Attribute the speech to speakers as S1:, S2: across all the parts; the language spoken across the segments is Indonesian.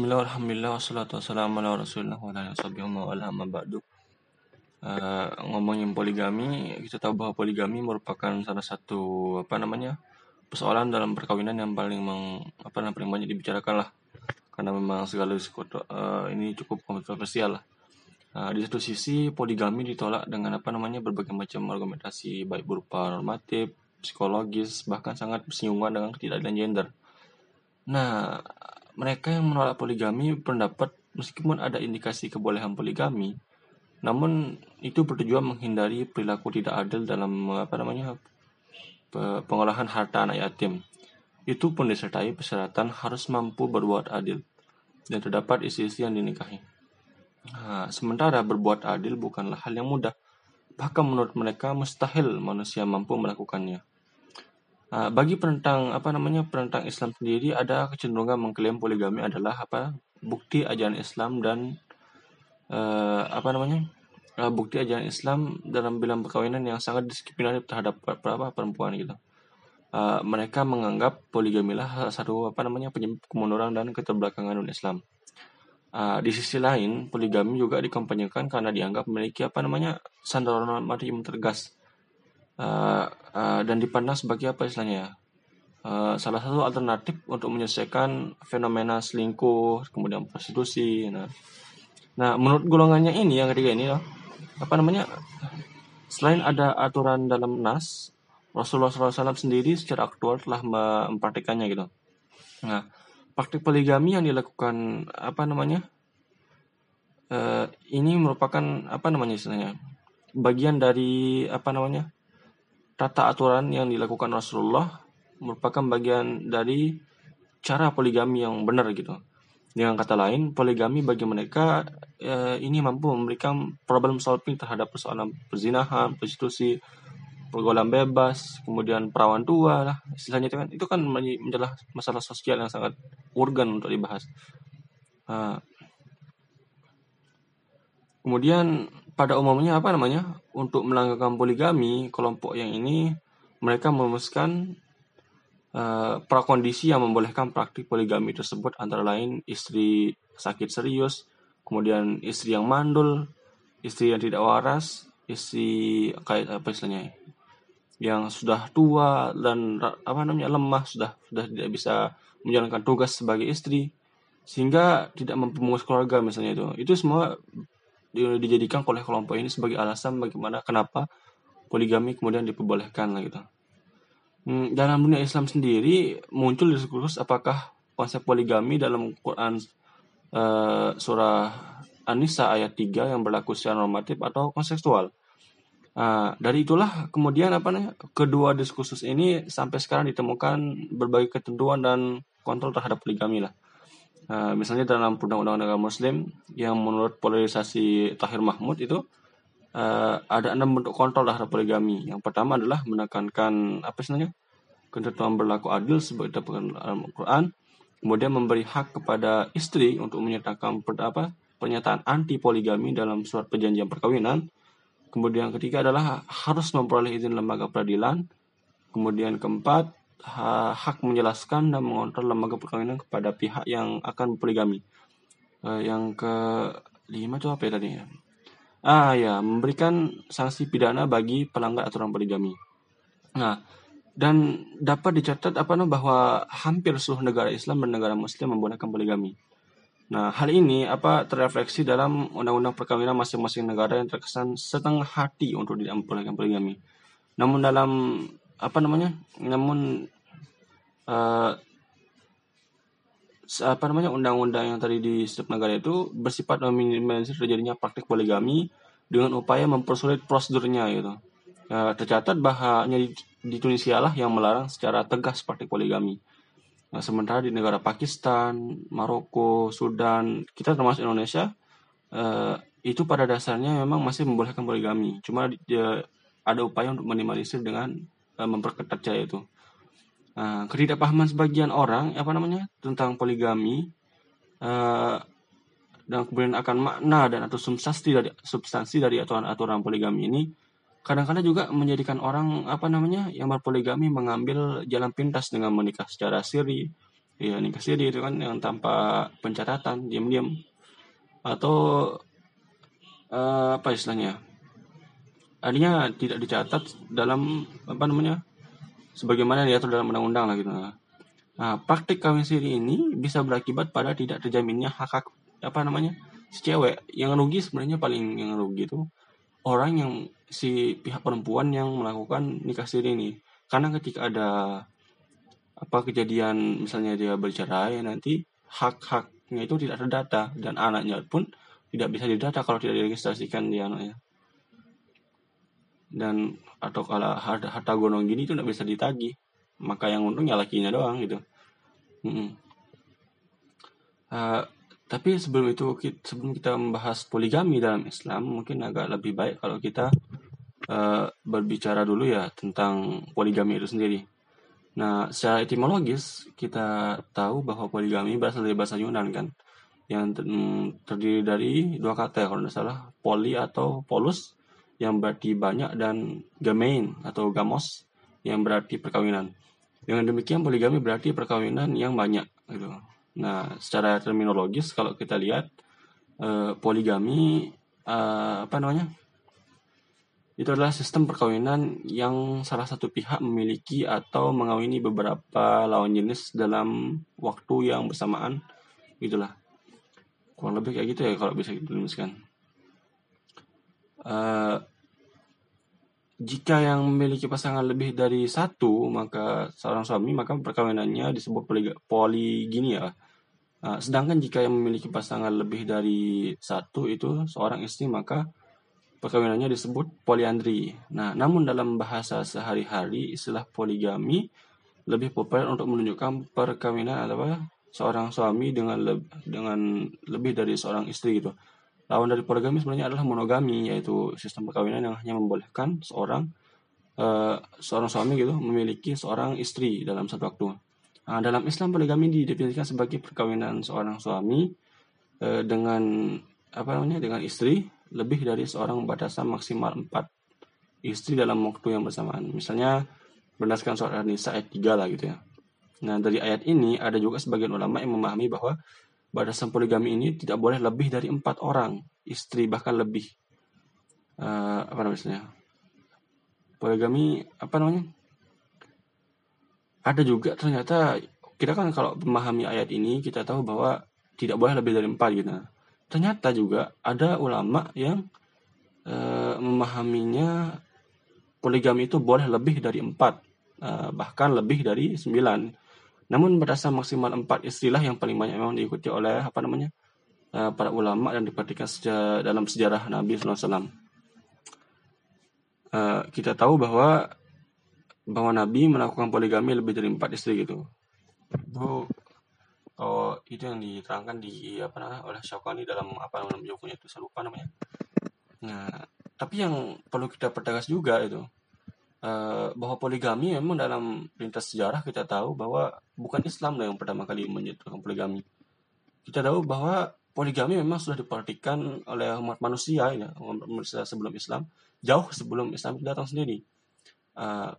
S1: Bismillah, alhamdulillah, wassalatu wassalamu ala rasulullah wa ala wa ala ba'du. Uh, ngomongin poligami, kita tahu bahwa poligami merupakan salah satu apa namanya persoalan dalam perkawinan yang paling meng, apa namanya paling banyak dibicarakan lah, karena memang segala uh, ini cukup kontroversial lah. Uh, di satu sisi poligami ditolak dengan apa namanya berbagai macam argumentasi baik berupa normatif, psikologis, bahkan sangat bersinggungan dengan ketidakadilan gender. Nah, mereka yang menolak poligami pendapat meskipun ada indikasi kebolehan poligami, namun itu bertujuan menghindari perilaku tidak adil dalam apa namanya pengolahan harta anak yatim. Itu pun disertai persyaratan harus mampu berbuat adil dan terdapat istri-istri yang dinikahi. Nah, sementara berbuat adil bukanlah hal yang mudah, bahkan menurut mereka mustahil manusia mampu melakukannya. Uh, bagi penentang apa namanya penentang Islam sendiri ada kecenderungan mengklaim poligami adalah apa bukti ajaran Islam dan uh, apa namanya uh, bukti ajaran Islam dalam bilang perkawinan yang sangat diskriminatif terhadap apa perempuan gitu. Uh, mereka menganggap poligami lah satu apa namanya penyebab kemunduran dan keterbelakangan Islam. Uh, di sisi lain, poligami juga dikampanyekan karena dianggap memiliki apa namanya sandaran normatif yang tergas uh, uh, dan dipandang sebagai apa istilahnya Uh, salah satu alternatif untuk menyelesaikan fenomena selingkuh, kemudian prostitusi. Nah, nah menurut golongannya ini yang ketiga ini loh, apa namanya? Selain ada aturan dalam nas, Rasulullah SAW sendiri secara aktual telah mempraktikannya gitu. Nah, praktik poligami yang dilakukan apa namanya? Uh, ini merupakan apa namanya istilahnya? Bagian dari apa namanya? Tata aturan yang dilakukan Rasulullah merupakan bagian dari cara poligami yang benar gitu. Dengan kata lain, poligami bagi mereka eh, ini mampu memberikan problem solving terhadap persoalan perzinahan, prostitusi, pergaulan bebas, kemudian perawan tua lah, istilahnya itu kan itu kan menjelaskan masalah sosial yang sangat urgen untuk dibahas. Nah, kemudian pada umumnya apa namanya untuk melanggarkan poligami kelompok yang ini mereka merumuskan uh, prakondisi yang membolehkan praktik poligami tersebut antara lain istri sakit serius kemudian istri yang mandul istri yang tidak waras istri kayak apa istilahnya yang sudah tua dan apa namanya lemah sudah sudah tidak bisa menjalankan tugas sebagai istri sehingga tidak mampu mengurus keluarga misalnya itu. Itu semua dijadikan oleh kelompok ini sebagai alasan bagaimana kenapa poligami kemudian diperbolehkan lah gitu. Hmm, dalam dunia Islam sendiri muncul diskursus apakah konsep poligami dalam Quran uh, surah An-Nisa ayat 3 yang berlaku secara normatif atau konseksual. Uh, dari itulah kemudian apa namanya kedua diskursus ini sampai sekarang ditemukan berbagai ketentuan dan kontrol terhadap poligami lah. Uh, misalnya dalam undang-undang negara Muslim yang menurut polarisasi Tahir Mahmud itu uh, ada enam bentuk kontrol terhadap poligami. Yang pertama adalah menekankan apa sebenarnya ketentuan berlaku adil sebagai dalam Al-Quran, kemudian memberi hak kepada istri untuk menyatakan apa pernyataan anti poligami dalam surat perjanjian perkawinan. Kemudian ketiga adalah harus memperoleh izin lembaga peradilan. Kemudian keempat hak menjelaskan dan mengontrol lembaga perkawinan kepada pihak yang akan poligami. Uh, yang kelima itu apa ya tadi? Ah ya, memberikan sanksi pidana bagi pelanggar aturan poligami. Nah, dan dapat dicatat apa namanya bahwa hampir seluruh negara Islam dan negara Muslim menggunakan poligami. Nah, hal ini apa terrefleksi dalam undang-undang perkawinan masing-masing negara yang terkesan setengah hati untuk tidak poligami. Namun dalam apa namanya namun uh, apa namanya undang-undang yang tadi di setiap negara itu bersifat meminimalisir terjadinya praktik poligami dengan upaya mempersulit prosedurnya gitu. Uh, tercatat bahwa di, di Tunisia lah yang melarang secara tegas praktik poligami. Nah, sementara di negara Pakistan, Maroko, Sudan, kita termasuk Indonesia, uh, itu pada dasarnya memang masih membolehkan poligami. Cuma uh, ada upaya untuk minimalisir dengan memperketat cara itu. Nah, ketidakpahaman sebagian orang apa namanya tentang poligami uh, dan kemudian akan makna dan atau substansi dari substansi dari aturan-aturan poligami ini kadang-kadang juga menjadikan orang apa namanya yang berpoligami mengambil jalan pintas dengan menikah secara siri ya nikah siri itu kan yang tanpa pencatatan diam-diam atau uh, apa istilahnya artinya tidak dicatat dalam apa namanya sebagaimana diatur dalam undang-undang lah gitu. Nah praktik kawin siri ini bisa berakibat pada tidak terjaminnya hak hak apa namanya si cewek. Yang rugi sebenarnya paling yang rugi itu orang yang si pihak perempuan yang melakukan nikah siri ini. Karena ketika ada apa kejadian misalnya dia bercerai nanti hak-haknya itu tidak terdata. Dan anaknya pun tidak bisa didata kalau tidak diregistrasikan dia anaknya dan atau kalau harta, harta gonong gini itu tidak bisa ditagih maka yang untung ya lakinya doang gitu -mm. Uh, tapi sebelum itu sebelum kita membahas poligami dalam Islam mungkin agak lebih baik kalau kita uh, berbicara dulu ya tentang poligami itu sendiri. Nah, secara etimologis kita tahu bahwa poligami berasal dari bahasa Yunan kan, yang mm, terdiri dari dua kata kalau tidak salah, poli atau polus yang berarti banyak dan gamein atau gamos yang berarti perkawinan. Dengan demikian poligami berarti perkawinan yang banyak gitu. Nah, secara terminologis kalau kita lihat eh, poligami eh, apa namanya? Itu adalah sistem perkawinan yang salah satu pihak memiliki atau mengawini beberapa lawan jenis dalam waktu yang bersamaan. Itulah. Kurang lebih kayak gitu ya kalau bisa dituliskan. Uh, jika yang memiliki pasangan lebih dari satu, maka seorang suami maka perkawinannya disebut poligini ya. Nah, sedangkan jika yang memiliki pasangan lebih dari satu itu seorang istri maka perkawinannya disebut poliandri. Nah, namun dalam bahasa sehari-hari istilah poligami lebih populer untuk menunjukkan perkawinan adalah seorang suami dengan le dengan lebih dari seorang istri gitu. Lawan dari poligami sebenarnya adalah monogami yaitu sistem perkawinan yang hanya membolehkan seorang uh, seorang suami gitu memiliki seorang istri dalam satu waktu. Nah, dalam Islam poligami didefinisikan sebagai perkawinan seorang suami eh, dengan apa namanya dengan istri lebih dari seorang batasan maksimal empat istri dalam waktu yang bersamaan. Misalnya berdasarkan surat An-Nisa ayat 3 lah gitu ya. Nah, dari ayat ini ada juga sebagian ulama yang memahami bahwa batasan poligami ini tidak boleh lebih dari empat orang istri bahkan lebih uh, apa namanya poligami apa namanya ada juga ternyata kita kan kalau memahami ayat ini kita tahu bahwa tidak boleh lebih dari empat gitu. Ternyata juga ada ulama yang e, memahaminya poligami itu boleh lebih dari empat, e, bahkan lebih dari sembilan. Namun berdasar maksimal empat istilah yang paling banyak memang diikuti oleh apa namanya e, para ulama dan diperhatikan sejarah, dalam sejarah Nabi SAW. E, kita tahu bahwa bahwa Nabi melakukan poligami lebih dari empat istri gitu. Itu oh itu yang diterangkan di apa namanya oleh Syakani dalam apa namanya itu saya lupa namanya. Nah, tapi yang perlu kita pertegas juga itu uh, bahwa poligami memang dalam lintas sejarah kita tahu bahwa bukan Islam yang pertama kali menyatakan poligami. Kita tahu bahwa poligami memang sudah diperhatikan oleh umat manusia ya, umat manusia sebelum Islam, jauh sebelum Islam datang sendiri. Uh,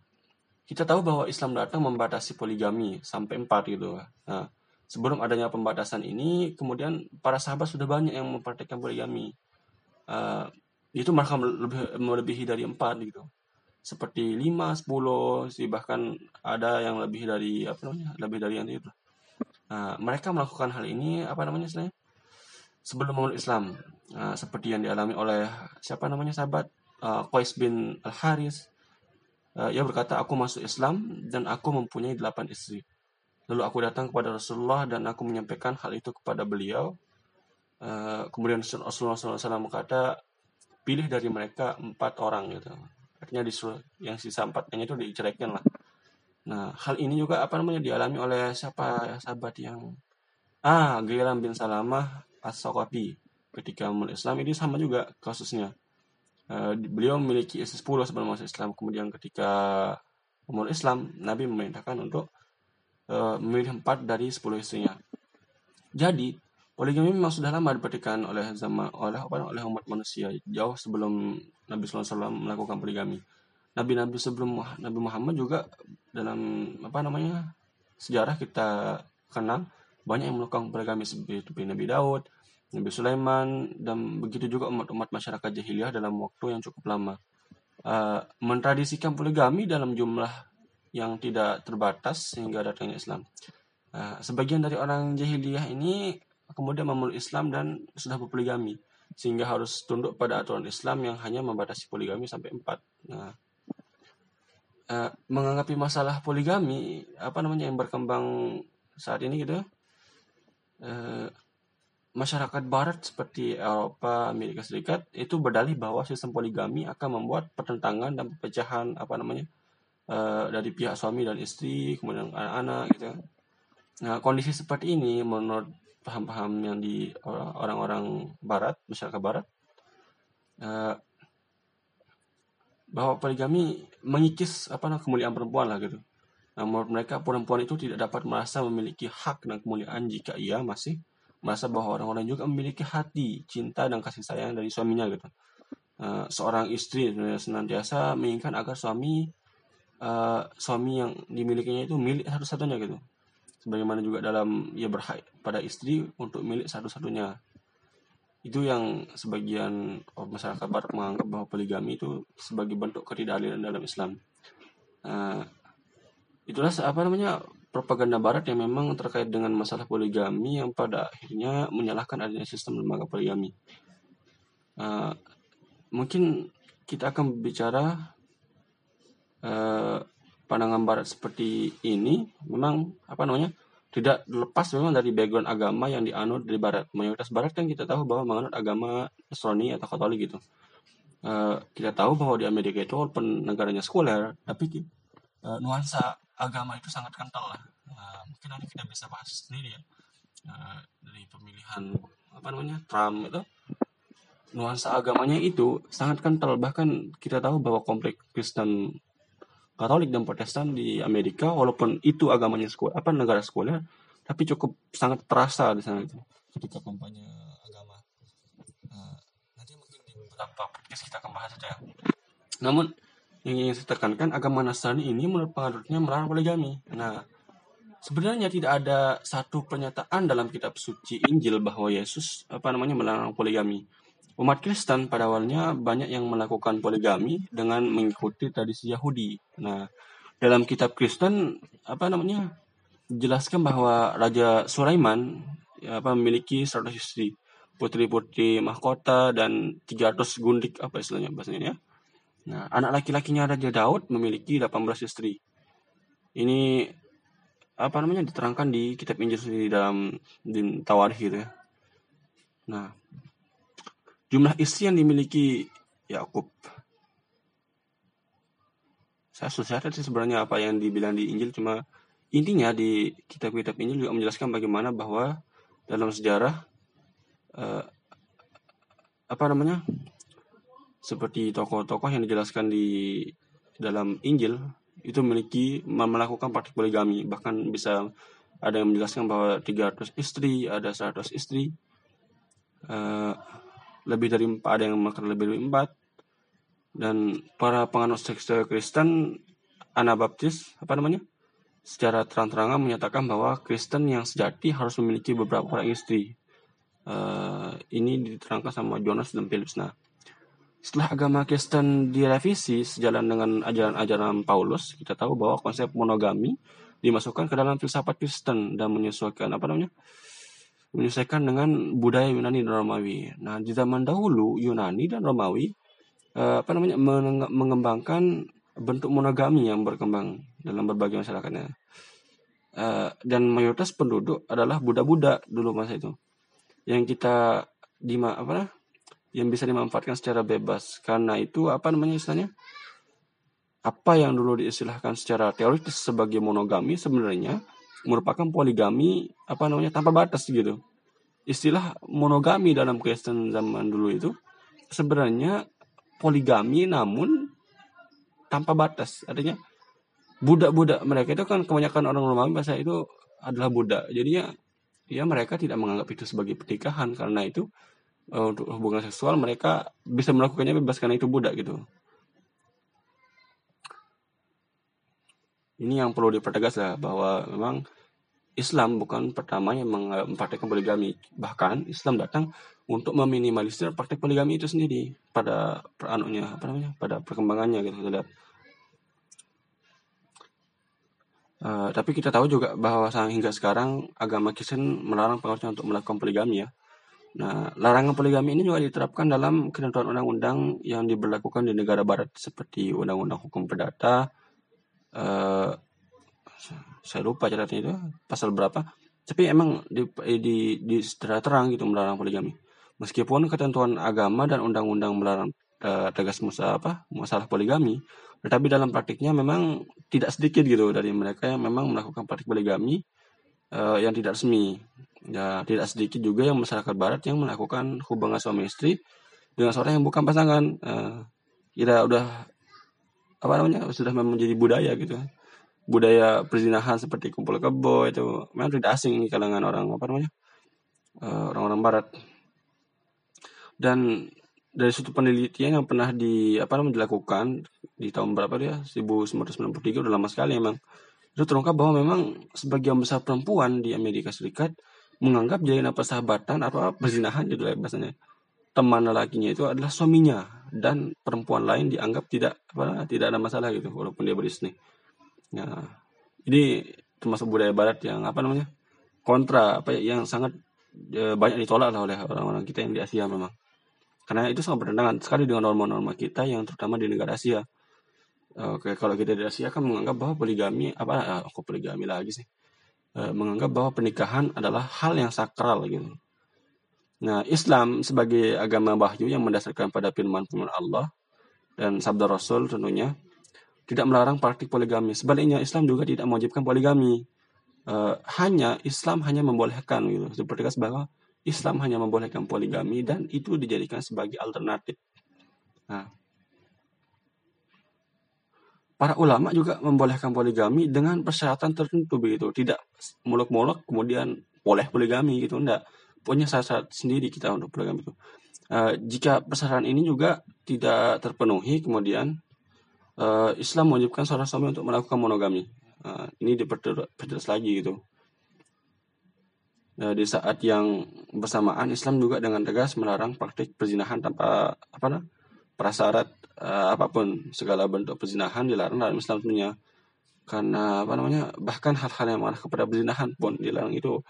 S1: kita tahu bahwa Islam datang membatasi poligami sampai empat gitu. Nah, sebelum adanya pembatasan ini, kemudian para sahabat sudah banyak yang mempraktikkan poligami. Uh, itu mereka lebih melebihi dari empat gitu. Seperti lima, sepuluh, sih bahkan ada yang lebih dari apa namanya, lebih dari yang itu. Nah, mereka melakukan hal ini apa namanya istilahnya? Sebelum memeluk Islam, nah, seperti yang dialami oleh siapa namanya sahabat uh, bin Al Haris, Uh, ia berkata, aku masuk Islam dan aku mempunyai delapan istri. Lalu aku datang kepada Rasulullah dan aku menyampaikan hal itu kepada beliau. Uh, kemudian Rasulullah SAW berkata, pilih dari mereka empat orang gitu. Artinya disuruh yang sisa empatnya itu diceraikan lah. Nah, hal ini juga apa namanya dialami oleh siapa sahabat yang ah Gilam bin Salamah as-Saqafi ketika mulai Islam ini sama juga kasusnya Eh, beliau memiliki istri 10 sebelum masuk Islam. Kemudian ketika umur Islam, Nabi memerintahkan untuk uh, memilih 4 dari 10 istrinya. Jadi, poligami memang sudah lama diperhatikan oleh zaman oleh apa oleh umat manusia jauh sebelum Nabi SAW melakukan poligami. Nabi-nabi sebelum Nabi Muhammad juga dalam apa namanya sejarah kita kenal banyak yang melakukan poligami seperti Nabi Daud, Nabi Sulaiman dan begitu juga umat-umat masyarakat jahiliyah dalam waktu yang cukup lama. Uh, mentradisikan poligami dalam jumlah yang tidak terbatas sehingga datangnya Islam. Uh, sebagian dari orang jahiliyah ini kemudian memeluk Islam dan sudah berpoligami sehingga harus tunduk pada aturan Islam yang hanya membatasi poligami sampai empat. Nah, uh, menganggapi masalah poligami apa namanya yang berkembang saat ini gitu uh, masyarakat barat seperti Eropa Amerika Serikat itu berdalih bahwa sistem poligami akan membuat pertentangan dan perpecahan apa namanya uh, dari pihak suami dan istri kemudian anak-anak gitu nah kondisi seperti ini menurut paham-paham yang di orang-orang barat masyarakat barat uh, bahwa poligami mengikis apa namanya kemuliaan perempuan lah gitu. Nah, menurut mereka perempuan itu tidak dapat merasa memiliki hak dan kemuliaan jika ia masih merasa bahwa orang-orang juga memiliki hati, cinta dan kasih sayang dari suaminya gitu. Uh, seorang istri senantiasa menginginkan agar suami uh, suami yang dimilikinya itu milik satu-satunya gitu. Sebagaimana juga dalam ia berhak pada istri untuk milik satu-satunya itu yang sebagian masyarakat barat menganggap bahwa poligami itu sebagai bentuk ketidakadilan dalam Islam. Uh, itulah apa namanya propaganda barat yang memang terkait dengan masalah poligami yang pada akhirnya menyalahkan adanya sistem lembaga poligami. Uh, mungkin kita akan bicara uh, pandangan barat seperti ini memang apa namanya tidak lepas memang dari background agama yang dianut dari barat. Mayoritas barat kan kita tahu bahwa menganut agama Nasrani atau Katolik gitu. Uh, kita tahu bahwa di Amerika itu walaupun negaranya sekuler, tapi uh, nuansa agama itu sangat kental lah. Uh, mungkin nanti kita bisa bahas sendiri ya uh, dari pemilihan apa namanya Trump itu nuansa agamanya itu sangat kental bahkan kita tahu bahwa komplek Kristen Katolik dan Protestan di Amerika walaupun itu agamanya sekolah apa negara sekolah tapi cukup sangat terasa di sana itu. Ketika kampanye agama nah, nanti mungkin di beberapa podcast kita akan bahas itu ya. Namun yang ingin saya tekankan agama Nasrani ini menurut pengadutnya melarang poligami nah sebenarnya tidak ada satu pernyataan dalam kitab suci Injil bahwa Yesus apa namanya melarang poligami Umat Kristen pada awalnya banyak yang melakukan poligami dengan mengikuti tradisi Yahudi. Nah, dalam kitab Kristen apa namanya? jelaskan bahwa Raja Sulaiman ya, apa memiliki 100 istri, putri-putri mahkota dan 300 gundik apa istilahnya bahasanya ya. Nah, anak laki-lakinya Raja Daud memiliki 18 istri. Ini apa namanya diterangkan di kitab Injil di dalam di Tawarikh gitu ya. Nah, jumlah istri yang dimiliki Yakub. Saya susah sih sebenarnya apa yang dibilang di Injil cuma intinya di kitab-kitab Injil juga menjelaskan bagaimana bahwa dalam sejarah eh, apa namanya seperti tokoh-tokoh yang dijelaskan di dalam Injil itu memiliki melakukan praktik poligami bahkan bisa ada yang menjelaskan bahwa 300 istri ada 100 istri uh, lebih dari empat ada yang makan lebih dari empat. Dan para penganut seks Kristen Anabaptis apa namanya? Secara terang-terangan menyatakan bahwa Kristen yang sejati harus memiliki beberapa orang istri. Uh, ini diterangkan sama Jonas dan Philips nah setelah agama Kristen direvisi sejalan dengan ajaran-ajaran Paulus kita tahu bahwa konsep monogami dimasukkan ke dalam filsafat Kristen dan menyesuaikan apa namanya menyesuaikan dengan budaya Yunani dan Romawi. Nah, di zaman dahulu Yunani dan Romawi eh, apa namanya mengembangkan bentuk monogami yang berkembang dalam berbagai masyarakatnya. Eh, dan mayoritas penduduk adalah budak-budak dulu masa itu. Yang kita di apa yang bisa dimanfaatkan secara bebas. Karena itu apa namanya istilahnya? Apa yang dulu diistilahkan secara teoritis sebagai monogami sebenarnya merupakan poligami apa namanya tanpa batas gitu. Istilah monogami dalam Kristen zaman dulu itu sebenarnya poligami namun tanpa batas. Artinya budak-budak mereka itu kan kebanyakan orang Romawi masa itu adalah budak. Jadinya ya mereka tidak menganggap itu sebagai pernikahan karena itu uh, untuk hubungan seksual mereka bisa melakukannya bebas karena itu budak gitu. Ini yang perlu dipertegas lah bahwa memang Islam bukan pertama yang mempraktekkan poligami. Bahkan Islam datang untuk meminimalisir praktek poligami itu sendiri pada peranunya apa namanya pada perkembangannya gitu kita lihat. Uh, tapi kita tahu juga bahwa hingga sekarang agama Kristen melarang pengurusnya untuk melakukan poligami ya. Nah, larangan poligami ini juga diterapkan dalam ketentuan undang-undang yang diberlakukan di negara barat seperti undang-undang hukum perdata, uh, saya lupa catatnya itu pasal berapa. Tapi emang di, di, di secara terang gitu melarang poligami. Meskipun ketentuan agama dan undang-undang melarang uh, tegas masalah apa masalah poligami tetapi dalam praktiknya memang tidak sedikit gitu dari mereka yang memang melakukan praktik poligami uh, yang tidak resmi. Ya tidak sedikit juga yang masyarakat barat yang melakukan hubungan suami istri dengan seorang yang bukan pasangan. Uh, kita udah apa namanya sudah menjadi budaya gitu budaya perzinahan seperti kumpul kebo itu memang tidak asing di kalangan orang apa namanya eh, orang-orang barat. Dan dari suatu penelitian yang pernah di apa namanya dilakukan di tahun berapa dia? 1993 udah lama sekali emang. Itu terungkap bahwa memang sebagian besar perempuan di Amerika Serikat menganggap jalin persahabatan atau perzinahan lah bahasanya teman lelakinya itu adalah suaminya dan perempuan lain dianggap tidak apa tidak ada masalah gitu walaupun dia berisni Ya, ini termasuk budaya Barat yang apa namanya kontra apa ya, yang sangat e, banyak ditolak lah oleh orang-orang kita yang di Asia memang. Karena itu sangat bertentangan sekali dengan norma-norma kita yang terutama di negara Asia. Oke, kalau kita di Asia kan menganggap bahwa poligami apa aku poligami lagi sih. E, menganggap bahwa pernikahan adalah hal yang sakral gitu. Nah, Islam sebagai agama wahyu yang mendasarkan pada firman-firman Allah dan sabda Rasul tentunya tidak melarang praktik poligami. Sebaliknya Islam juga tidak mewajibkan poligami. Uh, hanya Islam hanya membolehkan gitu. Seperti bahwa Islam hanya membolehkan poligami dan itu dijadikan sebagai alternatif. Nah, para ulama juga membolehkan poligami dengan persyaratan tertentu begitu. Tidak muluk-muluk kemudian boleh poligami gitu enggak. Punya syarat sendiri kita untuk poligami itu. Uh, jika persyaratan ini juga tidak terpenuhi kemudian uh, Islam mewajibkan seorang suami untuk melakukan monogami. Uh, ini diperjelas lagi gitu. Uh, di saat yang bersamaan Islam juga dengan tegas melarang praktik perzinahan tanpa apa nah, prasyarat uh, apa pun segala bentuk perzinahan dilarang dalam Islam tentunya karena apa namanya bahkan hal-hal yang mengarah kepada perzinahan pun dilarang itu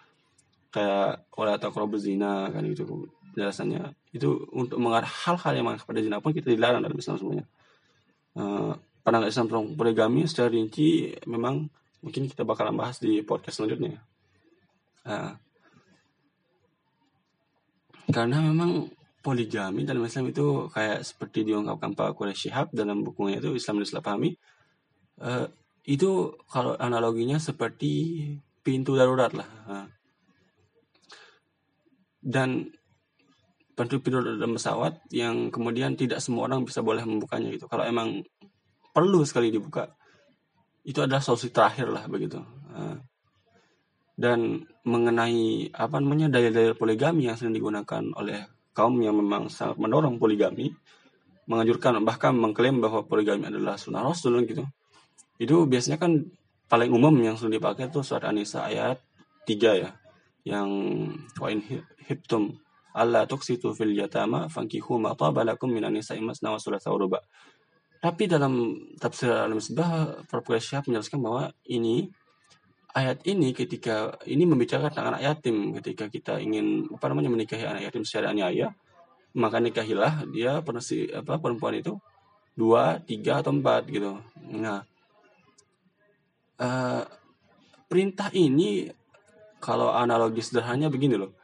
S1: kayak oleh atau berzina kan itu penjelasannya itu untuk mengarah hal-hal yang mengarah kepada zina pun kita dilarang dalam Islam semuanya uh, pandangan Islam tentang poligami secara rinci memang mungkin kita bakalan bahas di podcast selanjutnya. Uh, karena memang poligami dalam Islam itu kayak seperti diungkapkan Pak Quraish Shihab dalam bukunya itu Islam dan Pahami uh, itu kalau analoginya seperti pintu darurat lah uh. Dan pintu pintu dalam pesawat yang kemudian tidak semua orang bisa boleh membukanya gitu. Kalau emang perlu sekali dibuka itu adalah solusi terakhir lah begitu. Nah, dan mengenai apa namanya daya-daya poligami yang sering digunakan oleh kaum yang memang sangat mendorong poligami menganjurkan bahkan mengklaim bahwa poligami adalah sunnah rasul gitu. Itu biasanya kan paling umum yang sering dipakai itu surat An-Nisa ayat 3 ya yang wa in hibtum alla tuksitu fil yatama fankihu ma tabalakum minan nisa'i masna wa sulatsa wa tapi dalam tafsir Al-Misbah, Syahab menjelaskan bahwa ini ayat ini ketika ini membicarakan tentang anak yatim. Ketika kita ingin apa namanya menikahi anak yatim secara aniaya maka nikahilah dia si apa perempuan itu dua tiga atau empat gitu. Nah uh, perintah ini kalau analogi sederhananya begini loh.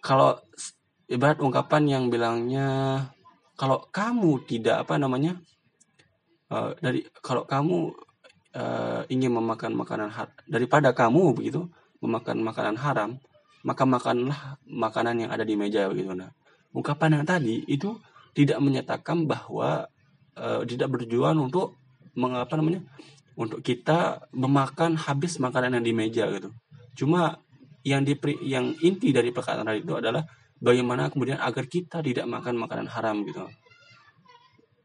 S1: Kalau ibarat ungkapan yang bilangnya kalau kamu tidak apa namanya uh, dari kalau kamu uh, ingin memakan makanan har daripada kamu begitu memakan makanan haram maka makanlah makanan yang ada di meja begitu. Nah ungkapan yang tadi itu tidak menyatakan bahwa uh, tidak berjuang untuk mengapa namanya untuk kita memakan habis makanan yang di meja gitu cuma yang di yang inti dari perkataan tadi itu adalah bagaimana kemudian agar kita tidak makan makanan haram gitu.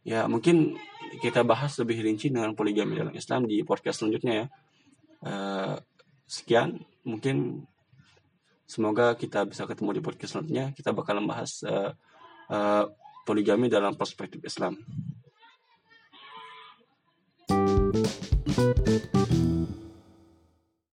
S1: Ya mungkin kita bahas lebih rinci dengan poligami dalam Islam di podcast selanjutnya ya. Uh, sekian mungkin semoga kita bisa ketemu di podcast selanjutnya kita bakal membahas uh, uh, poligami dalam perspektif Islam. thank you